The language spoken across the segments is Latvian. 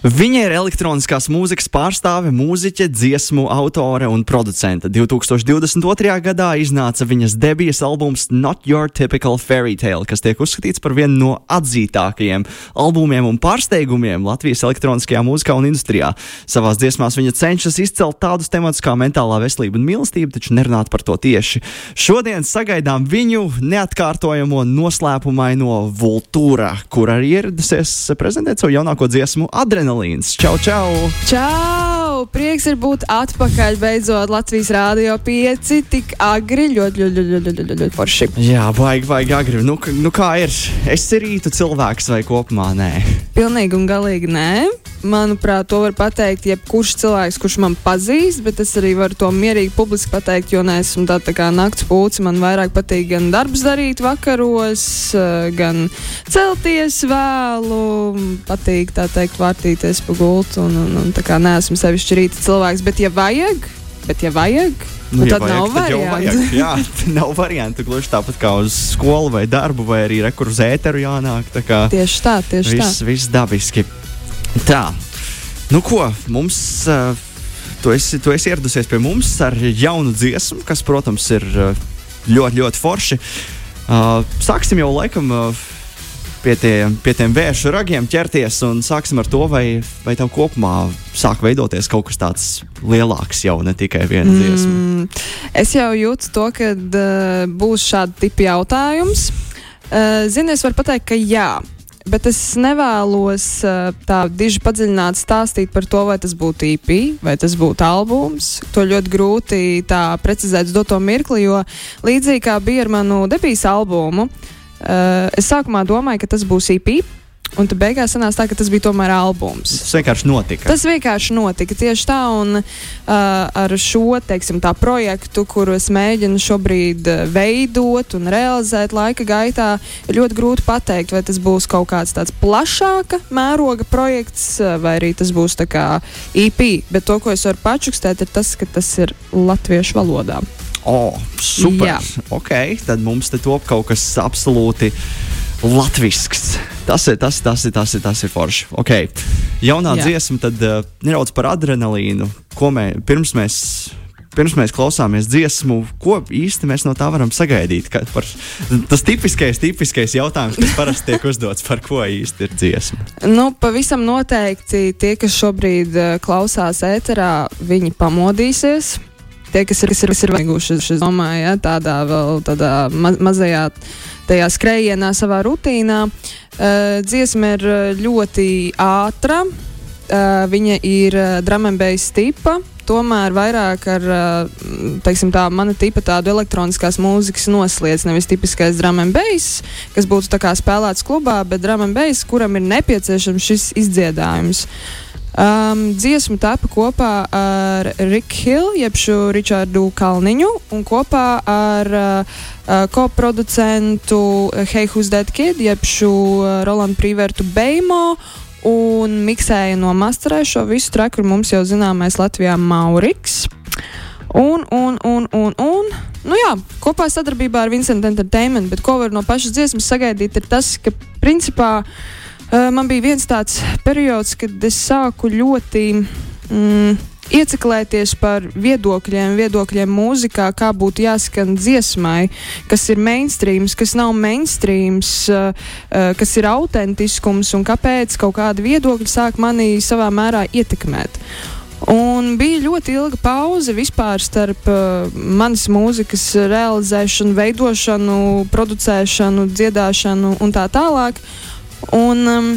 Viņa ir elektroniskās mūzikas pārstāve, mūziķe, dziesmu autore un producente. 2022. gadā iznāca viņas debijas albums Not Your Typical Fairy Tale, kas tiek uzskatīts par vienu no atzītākajiem albumiem un pārsteigumiem Latvijas elektroniskajā mūzikā un industrijā. Savās dziesmās viņa cenšas izcelt tādus tematus kā mentālā veselība un mīlestība, taču nerunāt par to tieši. Šodien sagaidām viņu neatkārtojamo noslēpumaino Vultūra, kur arī ieradusies prezentēt savu jaunāko dziesmu Adrenalīnu. Adrenalīns. Čau, čau! Čau! Prieks ir būt atpakaļ beidzot Latvijas Rādio 5. Tik agri, ļoti, ļoti, ļoti, ļoti, ļoti, ļoti forši. Jā, baigi, baigi agri. Nu, nu kā ir? Es ir rītu cilvēks vai kopumā nē? Pilnīgi un galīgi nē. Manuprāt, to var pateikt jebkurš cilvēks, kurš man pazīst, bet es arī varu to mierīgi publiski pateikt, jo neesmu tāda tā kā nakts pūce. Man vairāk patīk gan darbs darīt vakaros, eh, gan celties vēlu. Patīk tā teikt, vārtīties pa gultu un, un, un tā kā neesmu sevišķi rīta cilvēks, bet ja vajag, bet ja vajag. Nu, ja tad vajag, nav tad variantu. vajag. Jā, nav variantu. Gluži tāpat kā uz skolu vai darbu, vai arī rekur uz ēteru jānāk. Tā Tieši tā, tieši viss, tā. viss dabiski. Tā, nu ko, mums. Uh, Tu esi, tu esi ieradusies pie mums ar jaunu dziesmu, kas, protams, ir uh, ļoti, ļoti forši. Uh, sāksim jau laikam uh, pie, tie, pie tiem vēršu ragiem ķerties un sāksim ar to, vai, vai tev kopumā sāk veidoties kaut kas tāds lielāks, jau ne tikai viena dziesma. Mm, es jau jūtu to, ka uh, būs šādi tipi jautājums. Uh, Zini, es varu pateikt, ka jā. Bet es nevēlos uh, tā diži padziļināt stāstīt par to, vai tas būtu EP, vai tas būtu albums. To ļoti grūti tā precizēt uz doto mirkli, jo līdzīgi kā bija ar manu debijas albumu, uh, es sākumā domāju, ka tas būs EP, un tad beigās sanāca tā, ka tas bija tomēr albums. Tas vienkārši notika. Tas vienkārši notika tieši tā, un uh, ar šo teiksim, projektu, kuru es mēģinu šobrīd uh, veidot un realizēt laika gaitā, ir ļoti grūti pateikt, vai tas būs kaut kāds tāds plašāka mēroga projekts, uh, vai arī tas būs tā kā EP. Bet to, ko es varu pačukstēt, ir tas, ka tas ir latviešu valodā. O, super! Jā. Ok, tad mums te top kaut kas absolūti latvisks. Tas ir tas, tas ir, tas ir, tas ir forši. Okay. Jaunā Jā. Dziesma, tad uh, nedaudz par adrenalīnu. Ko mē, pirms mēs, pirms mēs klausāmies dziesmu, ko īsti mēs no tā varam sagaidīt? Par, tas tipiskais, tipiskais jautājums, kas parasti tiek uzdots, par ko īsti ir dziesma. Nu, pavisam noteikti tie, kas šobrīd uh, klausās ēterā, viņi pamodīsies. Tie, kas ir, kas ir, kas ir veikuši, es domāju, ja, tādā vēl tādā ma mazajā tajā skrējienā, savā rutīnā. Uh, dziesma ir uh, ļoti ātra, uh, viņa ir uh, drāmas tipa. Tomēr vairāk ar uh, teiksim, tā, mana tipa tādu elektroniskās mūzikas noslēdz. Nevis tipiskais drāmas, kas būtu spēlēts klubā, bet drāmas, kuram ir nepieciešams šis izdziedājums. Um, dziesma tapa kopā ar Riku Hillu, jeb Richardu Kalniņu, un kopā ar uh, koproducentu That Kid, jeb uh, Rolandu Prīvertu Beimo. Un miksēja no masterē šo visu treku, ir mums jau zināmais Latvijā Mauriks. Un, un, un, un, un nu jā, kopā sadarbībā ar Vincent Entertainment, bet ko var no pašas dziesmas sagaidīt, ir tas, ka principā uh, man bija viens tāds periods, kad es sāku ļoti. Mm, Ieciklēties par viedokļiem, viedokļiem mūzikā, kā būtu jāskan dziesmai, kas ir mainstreams, kas nav mainstreams, uh, uh, kas ir autentiskums un kāpēc kaut kādi viedokļi sāk mani savā mērā ietekmēt. Un bija ļoti ilga pauze vispār starp uh, manas mūzikas realizēšanu, veidošanu, producēšanu, dziedāšanu un tā tālāk. Un, um,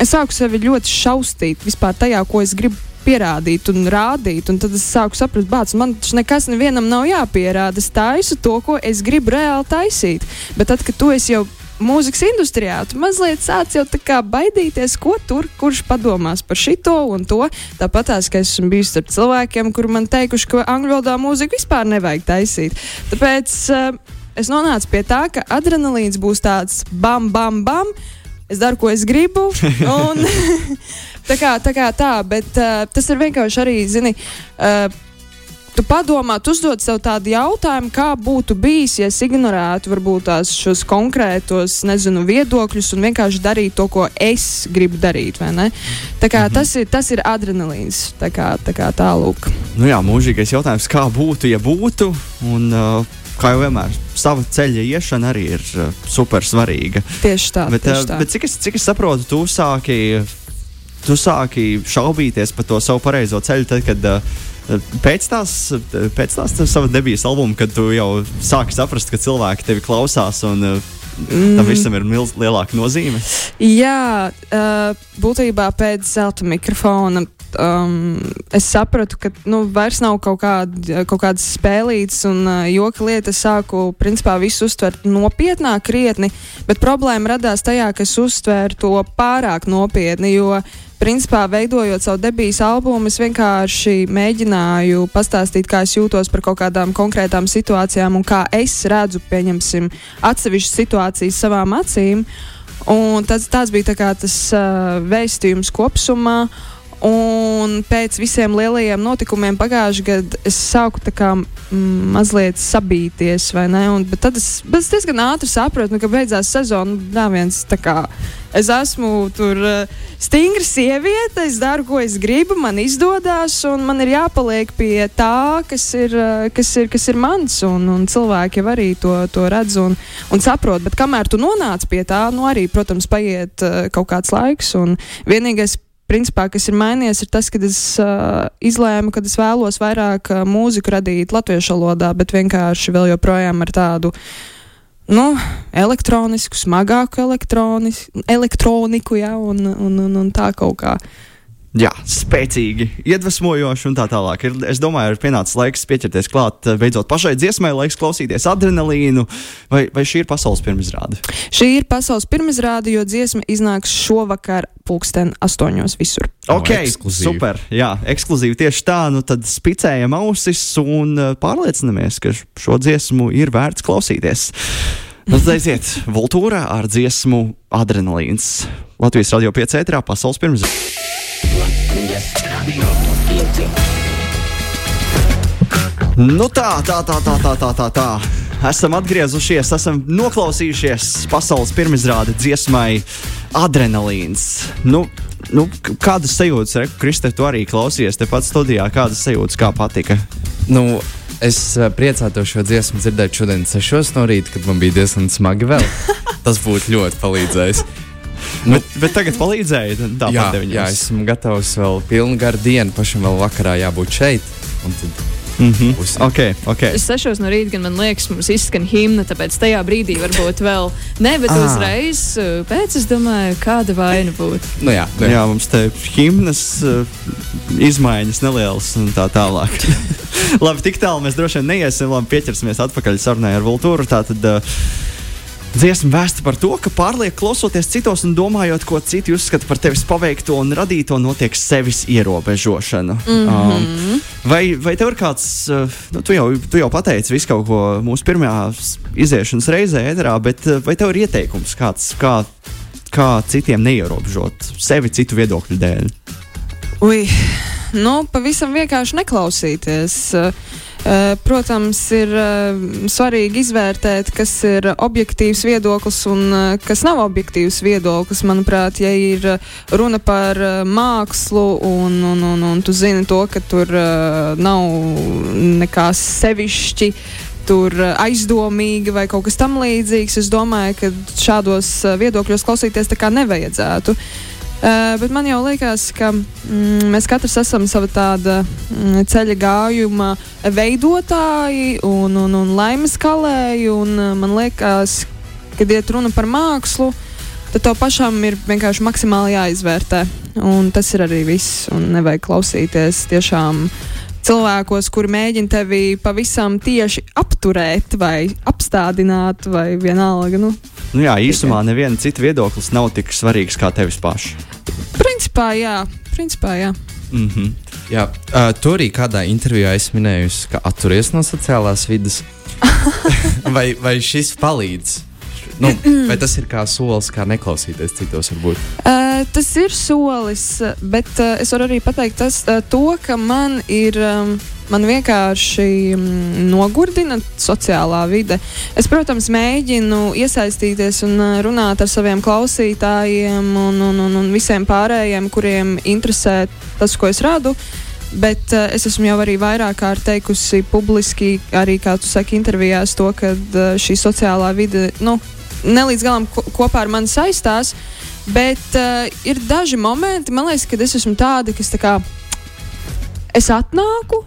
es sāku sevi ļoti šausmīt vispār tajā, ko es gribu pierādīt un rādīt. Un tad es sāku saprast, ka man taču nekas nevienam nav jāpierāda. Es taisu to, ko es gribu reāli taisīt. Bet tad, kad tu esi jau mūzikas industrijā, tu mazliet sāc jau tā kā baidīties, ko tur kurš padomās par šito un to. Tāpat tās, ka esmu bijis starp cilvēkiem, kuri man teikuši, ka angļu valodā mūziku vispār nevajag taisīt. Tāpēc uh, es nonācu pie tā, ka adrenalīns būs tāds bam, bam, bam. Es daru, ko es gribu. Un, tā kā tā, kā tā bet uh, tas ir vienkārši arī, zini. Uh, Tu padomā, tu uzdod sev tādu jautājumu, kā būtu bijis, ja es ignorētu varbūt tās šos konkrētos, nezinu, viedokļus un vienkārši darītu to, ko es gribu darīt. Tā kā, mhm. tas, ir, tas ir adrenalīns. Tā kā, tā kā tālūk. Nu jā, mūžīgais jautājums, kā būtu, ja būtu. Un, uh, kā jau vienmēr, sava ceļa iešana arī ir uh, super svarīga. Tieši tā. Bet, tieši uh, tā. bet cik, es, cik es saprotu, tu sāki, tu sāki šaubīties par to savu pareizo ceļu, tad, kad uh, Pēc tās, pēc tās savas debijas albuma, kad tu jau sāki saprast, ka cilvēki tevi klausās un mm. tam visam ir milz, lielāka nozīme. Jā, uh, būtībā pēc zelta mikrofona. Um, es sapratu, ka nu, vairs nav kaut, kād, kaut kādas spēlītas un uh, joka lietas. Es sāku principā visu uztvert nopietnāk, krietni, bet problēma radās tajā, ka es uztvēru to pārāk nopietni. Jo principā, veidojot savu debijas albumu, es vienkārši mēģināju pastāstīt, kā es jūtos par kaut kādām konkrētām situācijām un kā es redzu, pieņemsim, atsevišķas situācijas savām acīm. Un tas, tas bija tā tas uh, vēstījums kopumā. Un pēc visiem lielajiem notikumiem pagājušajā gadā es sāku kā, mm, mazliet sabīties, vai ne? Un, bet tad es, bet es diezgan ātri sapratu, nu, ka beidzās sezona. Nā, viens, kā, es esmu tur uh, stingra sieviete, es daru, ko es gribu, man izdodas, un man ir jāpaliek pie tā, kas ir, uh, kas ir, kas ir mans. Un, un cilvēki jau arī to, to redz un, un saprot. Bet kamēr tu nonāc pie tā, nu arī, protams, paiet uh, kaut kāds laiks. Un vienīgais principā, kas ir mainījies, ir tas, ka es uh, izlēmu, ka es vēlos vairāk uh, mūziku radīt latviešu valodā, bet vienkārši vēl joprojām ar tādu. Nu, elektronisku, smagāku elektroniku, ja, un, un, un, un tā kaut kā. Uh, jā, spēcīgi, iedvesmojoši un tā tālāk. Ir, es domāju, ir pienācis laiks pieķerties klāt eh, beidzot pašai dziesmai, laiks klausīties adrenalīnu. Vai, vai šī ir pasaules pirmizrāde? Šī ir pasaules pirmizrāde, jo dziesma iznāks šovakar, pulksten astoņos visur. Ok, no, super. Jā, ekskluzīvi tieši tā. Nu tad spicējam ausis un eh, pārliecinamies, ka šo dziesmu ir vērts klausīties. Aiziet, Voltūrā ar dziesmu Adrenalīns. Latvijas radio 5 ētrā pasaules pirmizrāde. Nu tā, tā, tā, tā, tā, tā, tā, tā. Esam atgriezušies, esam noklausījušies pasaules pirmizrādi dziesmai Adrenalīns. Nu, nu, kādas sajūtas, Reku, Kristē, tu arī klausies tepat studijā? Kādas sajūtas, kā patika? Nu, Es eh, priecātos šo dziesmu dzirdēt šodien, 6 no rīta, kad man bija diezgan smagi vēl. Tas būtu ļoti palīdzējis. Nu, bet, bet tagad palīdzēja. Jā, jā, esmu gatavs vēl pilnu garu dienu, pašam vēl vakarā jābūt šeit. Mm -hmm. Uz... okay, okay. Es sešos no rīta, gan man liekas, mums izskan himna, tāpēc tajā brīdī varbūt vēl ne, bet ah. uzreiz uh, pēc es domāju, kāda vaina būtu. Nu jā, nu jā. jā, mums te himnas uh, izmaiņas nelielas un tā tālāk. labi, tik tālu mēs droši vien neiesim, labi pieķersimies atpakaļ sarunai ar Vultūru. Tātad, uh, Dziesma vēsta par to, ka pārlieku klausoties citos un domājot, ko citi uzskata par tevis paveikto un radīto, notiek sevis ierobežošana. Mm -hmm. um, vai, vai tev ir kāds, uh, nu, tu, jau, tu jau pateici visu kaut ko mūsu pirmajā iziešanas reizē, ēterā, bet uh, vai tev ir ieteikums kāds, kā, kā citiem neierobežot sevi citu viedokļu dēļ? Ui, nu, pavisam vienkārši neklausīties. Eh, protams, ir eh, svarīgi izvērtēt, kas ir objektīvs viedoklis un eh, kas nav objektīvs viedoklis. Manuprāt, ja ir runa par mākslu un, un, un, un tu zini to, ka tur nav nekā sevišķi tur aizdomīgi vai kaut kas tamlīdzīgs. Es domāju, ka šādos viedokļos klausīties tā kā nevajadzētu. Uh, Uh, bet man jau liekas, ka mm, mēs katrs esam sava tāda mm, ceļa gājuma veidotāji un, un, un laimes kalēji. Un, uh, man liekas, kad iet runa par mākslu, tad to pašam ir vienkārši maksimāli jāizvērtē. Un tas ir arī viss. Un nevajag klausīties tiešām cilvēkos, kuri mēģina tevi pavisam tieši apturēt vai apstādināt vai vienalga. Nu, nu jā, īsumā neviena cita viedoklis nav tik svarīgs kā tevis pašs. Principā, jā. Principā, jā. Mm -hmm. jā uh, tur arī kādā intervijā es minēju, ka atturies no sociālās vidas. vai, vai šis palīdz? Nu, vai tas ir kā solis, kā neklausīties citos, varbūt? Uh, tas ir solis, bet uh, es varu arī pateikt tas, uh, to, ka man ir. Um, Man vienkārši mm, nogurdina sociālā vide. Es, protams, mēģinu iesaistīties un uh, runāt ar saviem klausītājiem un, un, un, un visiem pārējiem, kuriem interesē tas, ko es radu. Bet uh, es esmu jau arī vairāk kārt teikusi publiski, arī kā tu saki, intervijās, to, ka uh, šī sociālā vide nu, nelīdz galam ko kopā ar mani saistās. Bet uh, ir daži momenti, man liekas, kad es esmu tāda, kas tā kā es atnāku,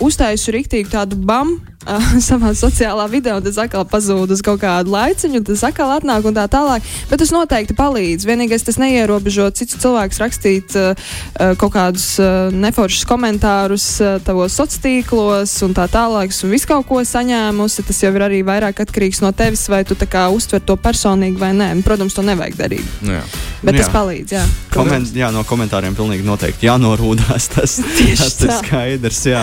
uztaisu rīktīgi tādu bam. Savā sociālā vidē, un tas atkal pazūd uz kaut kādu laiciņu, un tas atkal atnāk un tā tālāk. Bet tas noteikti palīdz. Vienīgais tas neierobežo citus cilvēkus rakstīt uh, kaut kādus uh, neforšus komentārus uh, tavos sociālos tīklos un tā tālāk. Un visu kaut ko saņēmusi. Tas jau ir arī vairāk atkarīgs no tevis, vai tu uztver to personīgi vai nē. Un, protams, to nevajag darīt. Nu, jā. Bet Jā. tas palīdz. Jā. Koment, jā, no komentāriem pilnīgi noteikti jānorūdās. Tas, tas ir skaidrs. Jā.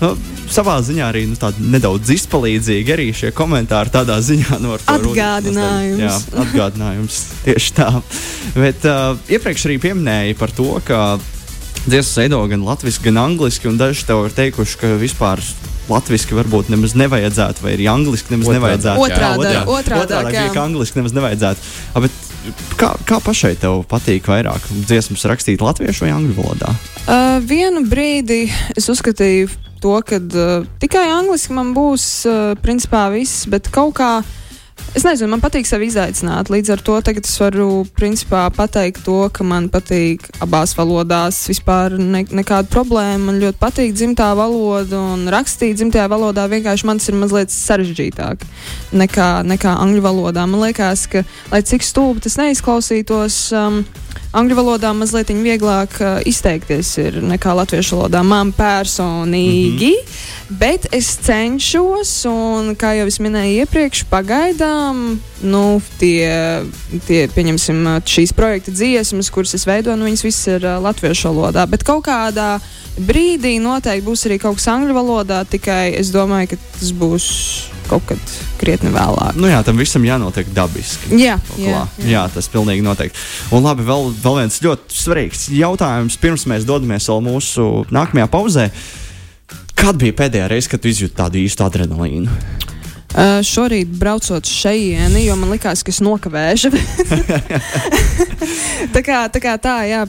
Nu, savā ziņā arī nu, nedaudz izpalīdzīgi arī šie komentāri tādā ziņā rūdas Atgādinājums. Jā, atgādinājums tieši tā. Bet uh, iepriekš arī pieminēja par to, ka dziesmas veido gan latviešu, gan angliski, un daži tev ir teikuši, ka vispār. Latvijasiski varbūt nemaz nevajadzētu, vai arī angliski nemaz Otrādi. nevajadzētu. Otrādi, jā, ka angliski nemaz nevajadzētu. A, bet kā, kā pašai tev patīk vairāk dziesmas rakstīt latviešu vai angļu valodā? Uh, vienu brīdi es uzskatīju to, ka uh, tikai angliski man būs uh, principā viss, bet kaut kā. Es nezinu, man patīk sevi izaicināt. Līdz ar to tagad es varu principā pateikt to, ka man patīk abās valodās. Vispār ne, nekāda problēma. Man ļoti patīk dzimtā valoda un rakstīt dzimtajā valodā. Vienkārši man tas ir mazliet sarežģītāk nekā, nekā angļu valodā. Man liekas, ka, lai cik stulbi tas neizklausītos, um, angļu valodā mazliet vieglāk uh, izteikties ir nekā latviešu valodā. Man personīgi. Mm -hmm. Bet es cenšos, un kā jau es minēju iepriekš, pagaidām nu, tie, tie pieņemsim, uh, šīs projekta dziesmas, kuras es veidoju, nu, viņas visas ir uh, latviešu valodā. Bet kaut kādā brīdī noteikti būs arī kaut kas angļu valodā, tikai es domāju, ka tas būs kaut kad krietni vēlāk. Nu, jā, tam visam jānotiek dabiski. Jā, jā, jā. jā, tas pilnīgi noteikti. Un labi, vēl, vēl viens ļoti svarīgs jautājums, pirms mēs dodamies vēl mūsu nākamajā pauzē. Kad bija pēdējā reize, kad tu izjūti tādu īstu adrenalīnu? Uh, šorīt braucot šejieni, jo man likās, ka es nokavēšu. tā, kā, tā kā tā, jā,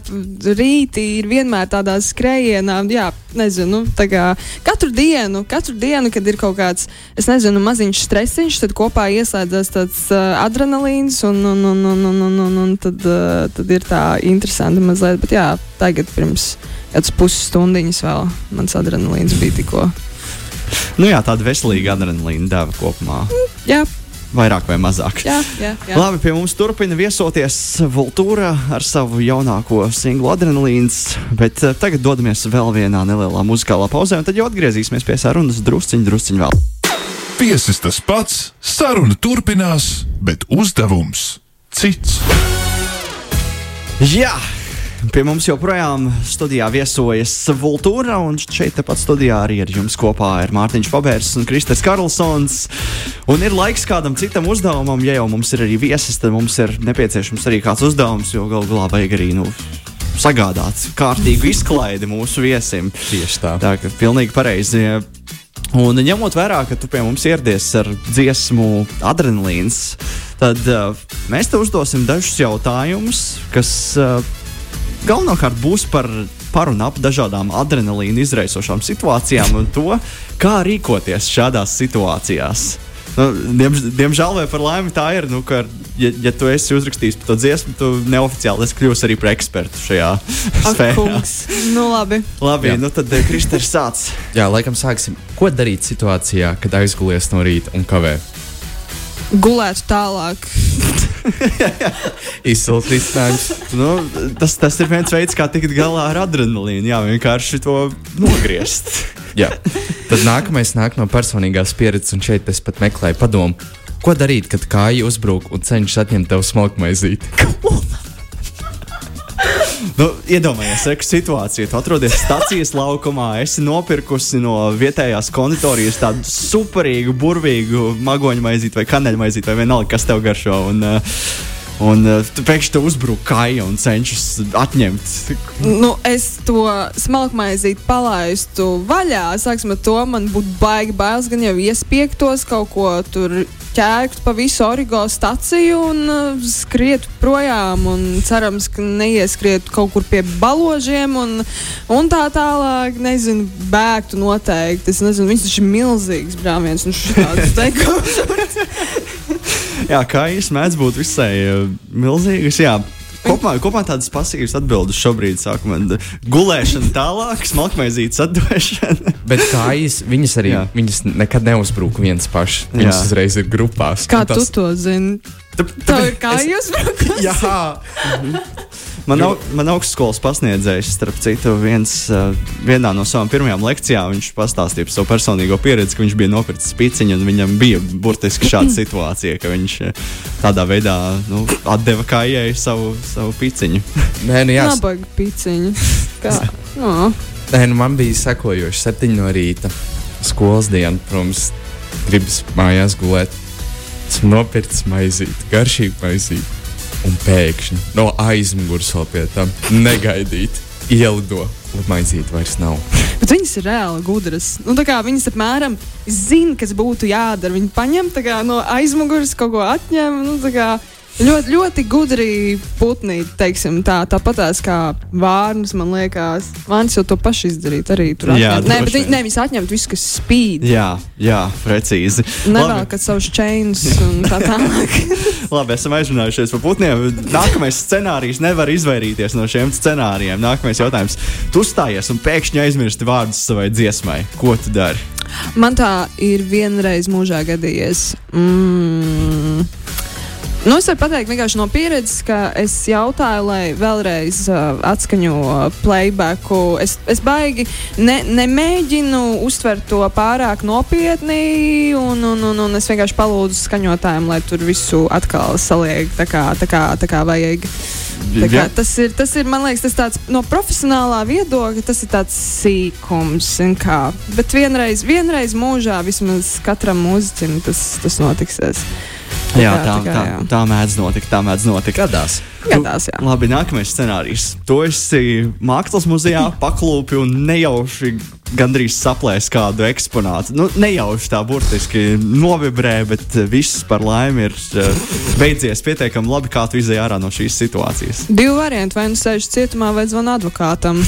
rītī ir vienmēr tādā skrējienā, jā, nezinu, tā kā katru dienu, katru dienu, kad ir kaut kāds, es nezinu, maziņš stresiņš, tad kopā ieslēdzas tāds uh, adrenalīns un, un, un, un, un, un, un, un tad, uh, tad ir tā interesanti mazliet, bet jā, tagad pirms kāds pusstundiņas vēl mans adrenalīns bija tikko. Nu, jā, tāda veselīga adrenalīna deva kopumā. Jā, Vairāk vai mazāk. jā, jā. jā. Labi, pie mums turpina viesoties Vultūra ar savu jaunāko singlu Adrenalīns, bet eh, tagad dodamies vēl vienā nelielā muzikālā pauzē, un tad jau atgriezīsimies pie sarunas drusciņi, drusciņi vēl. Viesis tas pats, saruna turpinās, bet uzdevums cits. Jā! Pie mums joprojām studijā viesojas Vultūra, un šeit tepat studijā arī ar jums kopā ir Mārtiņš Pabērs un Kristers Karlsons. Un ir laiks kādam citam uzdevumam, ja jau mums ir arī viesis, tad mums ir nepieciešams arī kāds uzdevums, jo galu galā vajag arī nu, sagādāt kārtīgu izklaidi mūsu viesim. Tieši tā. Tā kā pilnīgi pareizi. Un ņemot vērā, ka tu pie mums ieradies ar dziesmu adrenalīns, tad uh, mēs tev uzdosim dažus jautājumus, kas uh, galvenokārt būs par, par un ap dažādām adrenalīna izraisošām situācijām un to, kā rīkoties šādās situācijās. Nu, diemž, diemžēl vai par laimi tā ir, nu, ka, ja, ja tu esi uzrakstījis par to dziesmu, tu neoficiāli esi kļuvis arī par ekspertu šajā sfērā. Nu, labi. Labi, Jā. nu tad Kristers sāc. Jā, laikam sāksim. Ko darīt situācijā, kad aizgulies no rīta un kavē? Gulēt tālāk. Izsils risinājums. Nu, tas, tas ir viens veids, kā tikt galā ar adrenalīnu. Jā, vienkārši to nogriezt. Jā. Tad nākamais nāk no personīgās pieredzes, un šeit es pat meklēju padomu. Ko darīt, kad kāja uzbrūk un cenšas atņemt tev smalku maizīti? Nu, iedomājieties, ka situācija. Tu atrodies stācijas laukumā, esi nopirkusi no vietējās konditorijas tādu superīgu, burvīgu magoņu maizīti vai kaneļu maizīti, vai vienalga, kas tev garšo. Un, uh, Un uh, tu pēkšņi te uzbruk kaija un cenšas atņemt. Nu, es to smalkmaizīti palaistu vaļā. Sāksim ar to, man būtu baigi bailes, gan jau iespiegtos kaut ko tur ķērgt pa visu origo staciju un uh, skriet projām. Un cerams, ka neieskriet kaut kur pie baložiem un, un tā tālāk. Nezinu, bēgtu noteikti. Es nezinu, viņš taču ir milzīgs brāviens teikums. Jā, kājas mēdz būt visai uh, milzīgas. Jā. Kopumā, kopumā tādas pasīvas atbildes šobrīd sāk man gulēšana tālāk, smalkmaizītas atdošana. Bet kājas, viņas arī Jā. viņas nekad neuzbrūk viens pašs. Jā. Viņas uzreiz ir grupās. Kā Un tu to zini? Tev ir kā jūs braucat? Jā, man, au, man augstskolas pasniedzējs, starp citu, viens, uh, vienā no savām pirmajām lekcijām viņš pastāstīja par savu personīgo pieredzi, ka viņš bija nopircis piciņu un viņam bija burtiski šāda situācija, ka viņš uh, tādā veidā nu, atdeva kājai savu, savu piciņu. Nē, nu jā, Nabaga piciņa. Kā? No. Nē, nu man bija sekojoši septiņi no rīta. Skolas diena, protams, gribas mājās gulēt. Esmu nopircis maizīti, garšīgu maizīti. Un pēkšņi no aizmugures vēl pie tam negaidīt, ielido, un maizīti vairs nav. Bet viņas ir reāli gudras. Nu, viņas apmēram zina, kas būtu jādara. Viņi paņem kā, no aizmugures kaut ko atņem. Nu, Ļoti, ļoti gudri putni, teiksim, tā, tāpatās kā vārnas, man liekas. Vārnas jau to pašu izdarīt, arī tur Jā. Nē, bet viņi, ne, viņas atņemt visu, kas spīd. Jā, jā precīzi. Nevelkat savus čēnus un tā tālāk. Labi, esam aizrunājušies par putniem. Nākamais scenārijs nevar izvairīties no šiem scenārijiem. Nākamais jautājums. Tu stājies un pēkšņi aizmirsti vārdus savai dziesmai. Ko tu dari? Man tā ir vienreiz mūžā gadījies. Mm. Nu, es varu pateikt vienkārši no pieredzes, ka es jautāju, lai vēlreiz uh, atskaņo playbacku. Es, es baigi ne, nemēģinu uztvert to pārāk nopietni, un, un, un, un es vienkārši palūdzu skaņotājiem, lai tur visu atkal saliek tā kā, tā kā, tā kā vajag. Tā kā, tas, ir, tas ir, man liekas, tas tāds no profesionālā viedokļa, tas ir tāds sīkums. Bet vienreiz, vienreiz mūžā vismaz katram mūziķim tas, tas notiksies. Jā, tā, tā tā, tā mēdz notikt. Tā mēdz notikt. Gadās. Gadās, jā. Labi, nākamais scenārijs. Tu esi mākslas muzejā, paklūpi un nejauši gandrīz saplēs kādu eksponātu. Nu, nejauši tā burtiski novibrē, bet viss par laimi ir eh, beidzies pietiekami labi, kā tu izēji ārā no šīs situācijas. Divi varianti, vai nu sēž cietumā, vai zvana advokātam.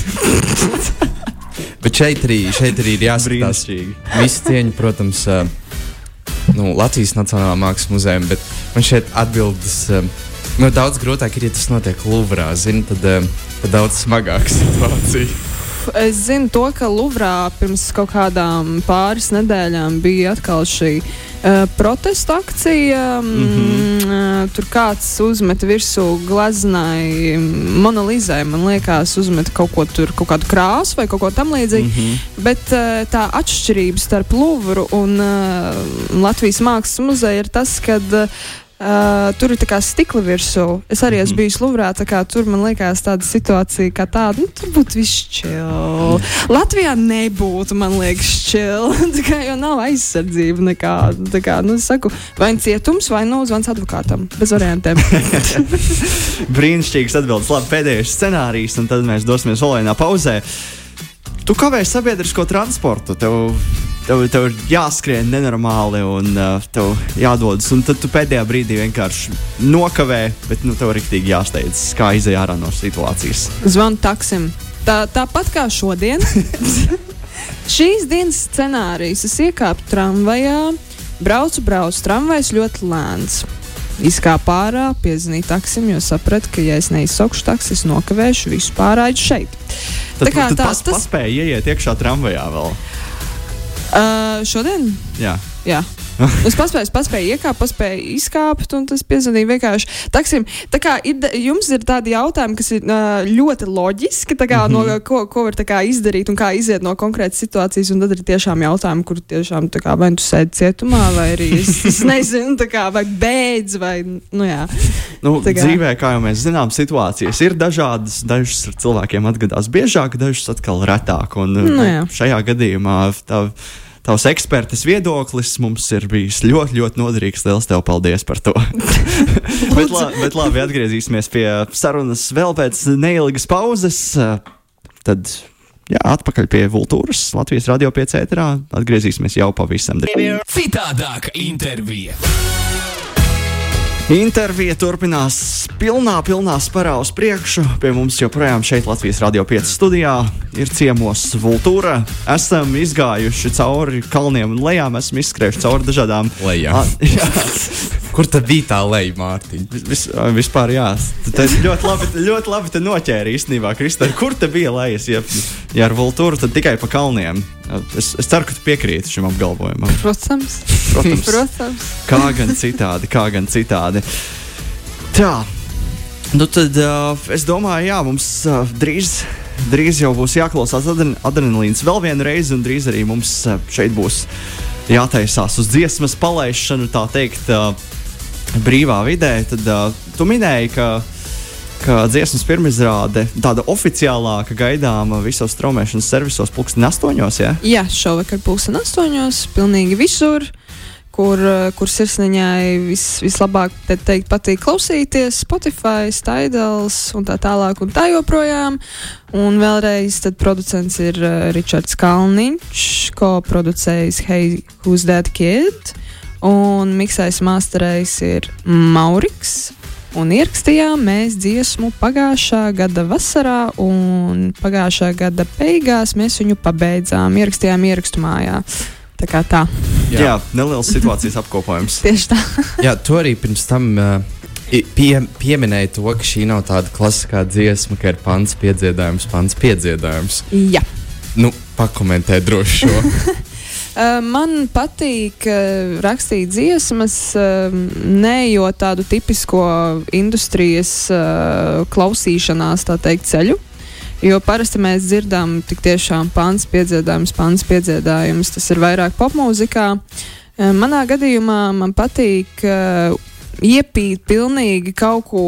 Bet šeit arī, šeit arī ir jāskatās. Brīnišķīgi. Visu cieņu, protams, ā, nu, Latvijas Nacionālajā Mākslas muzejā, bet man šeit atbildes. ā, Nu, daudz grūtāk ir, ja tas notiek Luvrā. Zini, tad, ā, tad daudz smagāka situācija. Es zinu to, ka Luvrā pirms kaut kādām pāris nedēļām bija atkal šī uh, protesta akcija. Mm -hmm. Tur kāds uzmet virsū gleznai monolīzē, man liekas, uzmet kaut ko tur, kaut kādu krāsu vai kaut ko tam līdzīgu. Mm -hmm. Bet uh, tā atšķirība starp Luvru un uh, Latvijas Mākslas muzeju ir tas, ka uh, tur ir tā kā stikla virsū. Es arī esmu bijis Luvrā, tā kā tur man liekas tāda situācija, kā tāda, nu, tur būtu viss čil. Latvijā nebūtu, man liekas, čil. tā kā jau nav aizsardzība nekāda. Tā kā, nu, es saku, vai nu cietums, vai nu zvans advokātam. Bez variantiem. Brīnišķīgs atbildes. Labi, pēdējais scenārijs, un tad mēs dosimies vienā pauzē. Tu kavēji sabiedrisko transportu. Tev, tev, tev ir jāskrien nenormāli un uh, tev jādodas. Un tad tu pēdējā brīdī vienkārši nokavē, bet nu, tev ir rīktīgi jāsteidzas, kā iziet ārā no situācijas. Zvanu taksim. Tā, tāpat kā šodien. Šīs dienas scenārijs. Es iekāpu tramvajā, braucu, braucu. Tramvajs ļoti lēns. Izkāpu ārā, piezvanīju taksim, jo sapratu, ka, ja es neizsaukšu taksi, es nokavēšu visu pārādu šeit. Tad, Tā kā tad tā- pas, tas- paspēja ieiet iekšā tramvajā vēl. Uh, šodien? Jā. Jā. Es paspēju, paspēju iekāpt, paspēju izkāpt, un tas piezvanīja vienkārši. Taksim, tā kā ir, jums ir tādi jautājumi, kas ir ļoti loģiski, kā, mm -hmm. no, ko, ko var kā izdarīt un kā iziet no konkrētas situācijas, un tad ir tiešām jautājumi, kur tiešām kā vai tu sēdi cietumā, vai arī es, es nezinu, kā, vai beidz, vai, nu jā. Nu, kā- dzīvē, kā jau mēs zinām, situācijas ir dažādas. Dažas ar cilvēkiem atgadās biežāk, dažas atkal retāk. Un, Nu, nu, jā. šajā gadījumā tā tavs ekspertes viedoklis mums ir bijis ļoti, ļoti noderīgs. Lielas tev paldies par to. bet, la, bet labi, atgriezīsimies pie sarunas vēl pēc neilgas pauzes. Tad jā, atpakaļ pie Vultūras, Latvijas radio piecētrā. Atgriezīsimies jau pavisam drīz. Citādāka intervija. Intervija turpinās pilnā, pilnā sparā uz priekšu. Pie mums joprojām šeit, Latvijas Rādio 5 studijā, ir ciemos Vultūra. Esam izgājuši cauri kalniem un lejām, esam izskrējuši cauri dažādām Lejām. Kur tad bija tā leja, Mārtiņ? vis, vispār, jā. Tad ļoti labi, ļoti labi te noķēri īstenībā, Kristē. Kur te bija lejas? Ja, ja ar Vultūru, tad tikai pa kalniem. Es, es ceru, ka tu piekrīti šim apgalvojumam. Protams, Protams. protams. Kā gan citādi, kā gan citādi. Tā, nu tad uh, es domāju, jā, mums uh, drīz, drīz jau būs jāklausās adren adrenalīns vēl vienu reizi, un drīz arī mums uh, šeit būs jātaisās uz dziesmas palaišanu, tā teikt, uh, brīvā vidē. Tad uh, tu minēji, ka ka dziesmas pirmizrāde, tāda oficiālāka, gaidāma visos straumēšanas servisos, pulksten astoņos. Ja? Jā, šovakar pulksten astoņos, pilnīgi visur. Kur, eh, kur sirsniņai vis, vislabāk te teikt, patīk klausīties, Spotify, Staidels un tā tālāk, un tā joprojām. Un vēlreiz tad producents ir uh, Ričards Kalniņš, ko producējis Hey, Who's That Kid? Un miksais masterējs ir Mauriks. Un ierakstījām mēs dziesmu pagājušā gada vasarā, un pagājušā gada beigās mēs viņu pabeidzām. Ierakstījām ierakstu mājā. Tā kā tā. Jā. Jā, neliels situācijas apkopojums. Tieši tā. Jā, tu arī pirms tam uh, pie, pieminēji to, ka šī nav tāda klasiskā dziesma, ka ir pants piedziedājums, pants piedziedājums. Jā. Nu, pakomentē droši šo. Uh, Man patīk uh, rakstīt dziesmas, uh, neejot tādu tipisko industrijas klausīšanās, tā teikt, ceļu. Jo parasti mēs dzirdam tik tiešām pants piedziedājums, pants piedziedājums. Tas ir vairāk popmūzikā. Manā gadījumā man patīk uh, iepīt pilnīgi kaut ko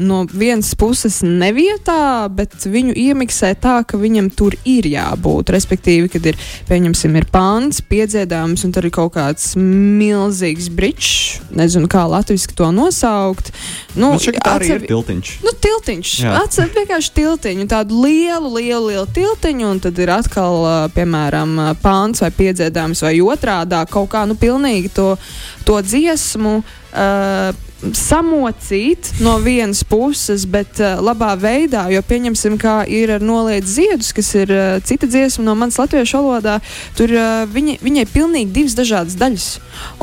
no vienas puses nevietā, bet viņu iemiksē tā, ka viņam tur ir jābūt. Respektīvi, kad ir, pieņemsim, ir pāns, piedziedājums, un tur ir kaut kāds milzīgs bričs, nezinu, kā latviešu to nosaukt. Nu, Nu, šeit atsevi- ir tiltiņš. Nu, tiltiņš. Atcerieties, vienkārši tiltiņu, tādu lielu, lielu, lielu tiltiņu, un tad ir atkal, piemēram, pāns vai piedziedājums, vai otrādi kaut kā, nu, pilnīgi to, to dziesmu. Uh, samocīt no vienas puses, bet uh, labā veidā, jo pieņemsim, kā ir ar noliedz ziedus, kas ir uh, cita dziesma no manas latviešu valodā, tur uh, viņi, viņai pilnīgi divas dažādas daļas.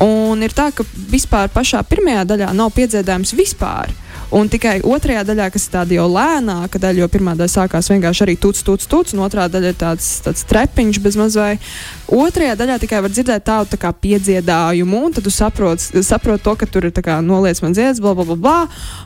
Un ir tā, ka vispār pašā pirmajā daļā nav piedziedājums vispār. Un tikai otrajā daļā, kas ir tāda jau lēnāka daļa, jo pirmā daļa sākās vienkārši arī tuts, tuts, tuts, un otrā daļa ir tāds, tāds trepiņš bez mazliet. Otrajā daļā tikai var dzirdēt tādu tā kā piedziedājumu, un tad tu saproti saprot to, ka tur ir noliec man dziesmas, bla, bla, bla, bla.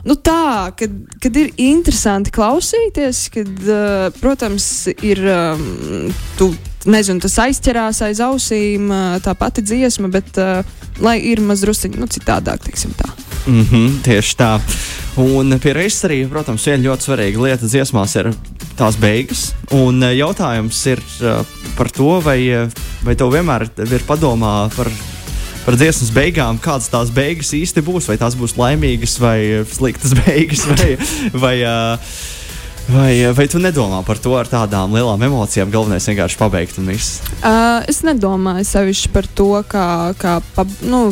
Nu tā, kad, kad ir interesanti klausīties, kad, uh, protams, ir, um, tu, nezinu, tas aizķerās aiz ausīm, uh, tā pati dziesma, bet uh, lai ir mazdrusciņi, nu citādāk, teiksim tā. Mm -hmm, tieši tā. Un pie reizes arī, protams, viena ļoti svarīga lieta dziesmās ir tās beigas. Un eh, jautājums ir eh, par to, vai, eh, vai tev vienmēr ir padomā par. Par dziesmas beigām, kādas tās beigas īsti būs, vai tās būs laimīgas vai sliktas beigas, vai, vai, uh, vai, vai tu nedomā par to ar tādām lielām emocijām. Galvenais vienkārši pabeigt un viss. Uh, es nedomāju sevišķi par to, kā, kā pab, nu,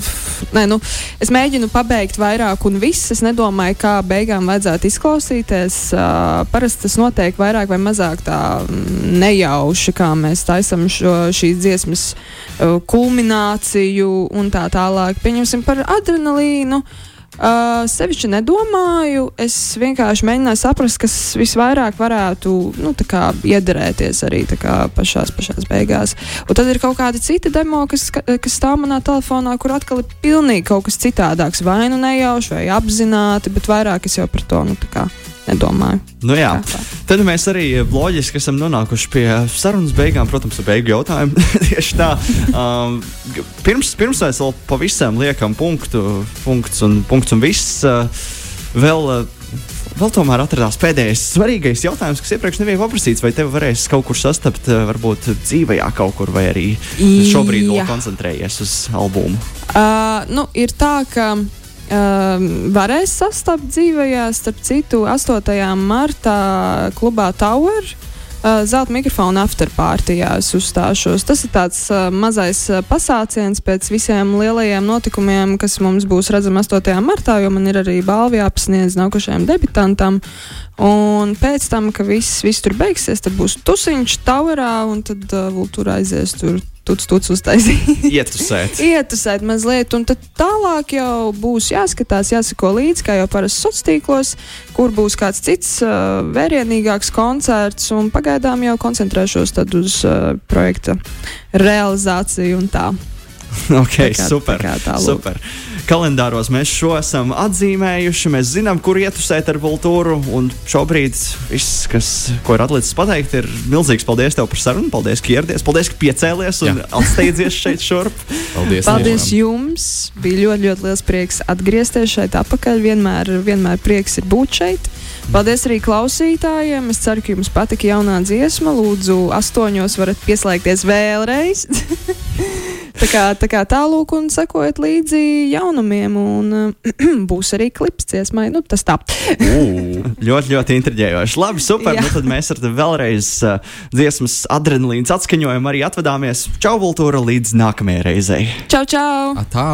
nē, nu, es mēģinu pabeigt vairāk un viss. Es nedomāju, kā beigām vajadzētu izklausīties. Uh, parasti tas notiek vairāk vai mazāk tā mm, nejauši, kā mēs taisam šo, šīs dziesmas uh, kulmināciju un tā tālāk. Pieņemsim par adrenalīnu. Uh, sevišķi nedomāju. Es vienkārši mēģināju saprast, kas visvairāk varētu nu, kā iederēties arī kā pašās, pašās beigās. Un tad ir kaut kāda cita demo, kas, ka- kas stāv manā telefonā, kur atkal ir pilnīgi kaut kas citādāks. Vai nu nejauši, vai apzināti, bet vairāk es jau par to nu, tā kā nedomāju. Nu, jā. Tā. Tad mēs arī loģiski esam nonākuši pie sarunas beigām, protams, ar beigu jautājumu. Tieši tā. Um, pirms, pirms mēs vēl pavisam liekam punktu, punkts un, punkts un viss. Uh, vēl, uh, vēl tomēr atradās pēdējais svarīgais jautājums, kas iepriekš nebija paprasīts. Vai tev varēs kaut kur sastapt, eh, varbūt dzīvajā kaut kur, vai arī šobrīd koncentrējies uz albumu? Uh, nu, ir tā, ka uh, varēs sastapt dzīvajā, starp citu, 8. martā klubā Tower. Uh, Zelta mikrofona afterpārtijā es uzstāšos. Tas ir tāds uh, mazais uh, pasāciens pēc visiem lielajiem notikumiem, kas mums būs redzami 8. martā, jo man ir arī balva jāpasniedz nākošajam debitantam. Un pēc tam, kad viss, viss tur beigsies, tad būs tusiņš Towerā, un tad uh, vēl tur aizies tur tuts, tuts uztaisīt. Ietusēt. ietusēt mazliet, un tad tālāk jau būs jāskatās, jāsako līdzi, kā jau parasti sociālos tīklos, kur būs kāds cits uh, vērienīgāks koncerts, un pagaidām jau koncentrēšos tad uz uh, projekta realizāciju un tā. Ok, Tā kā- super. tā kā tā, lūk. super. Kalendāros mēs šo esam atzīmējuši. Mēs zinām, kur ietusēt ar kultūru. Un šobrīd viss, kas, ko ir atlicis pateikt, ir milzīgs paldies tev par sarunu. Paldies, ka ieradies. Paldies, ka piecēlies un atsteidzies šeit šurp. Paldies! Paldies jums! Bija ļoti, ļoti liels prieks atgriezties šeit atpakaļ. Vienmēr, vienmēr prieks ir būt šeit. Paldies arī klausītājiem. Es ceru, ka jums patika jaunā dziesma. Lūdzu, astoņos varat pieslēgties vēlreiz. tā kā, tā kā tālūk un sekojiet līdzi jaunumiem. Un uh, būs arī klips dziesmai. Nu, tas tā. Ļoti, ļoti intriģējoši. Labi, super. Jā. Nu, tad mēs ar tevi vēlreiz uh, dziesmas adrenalīnas atskaņojumu arī atvadāmies. Čau, Vultūra, līdz nākamajai reizei! Čau, čau! Atā!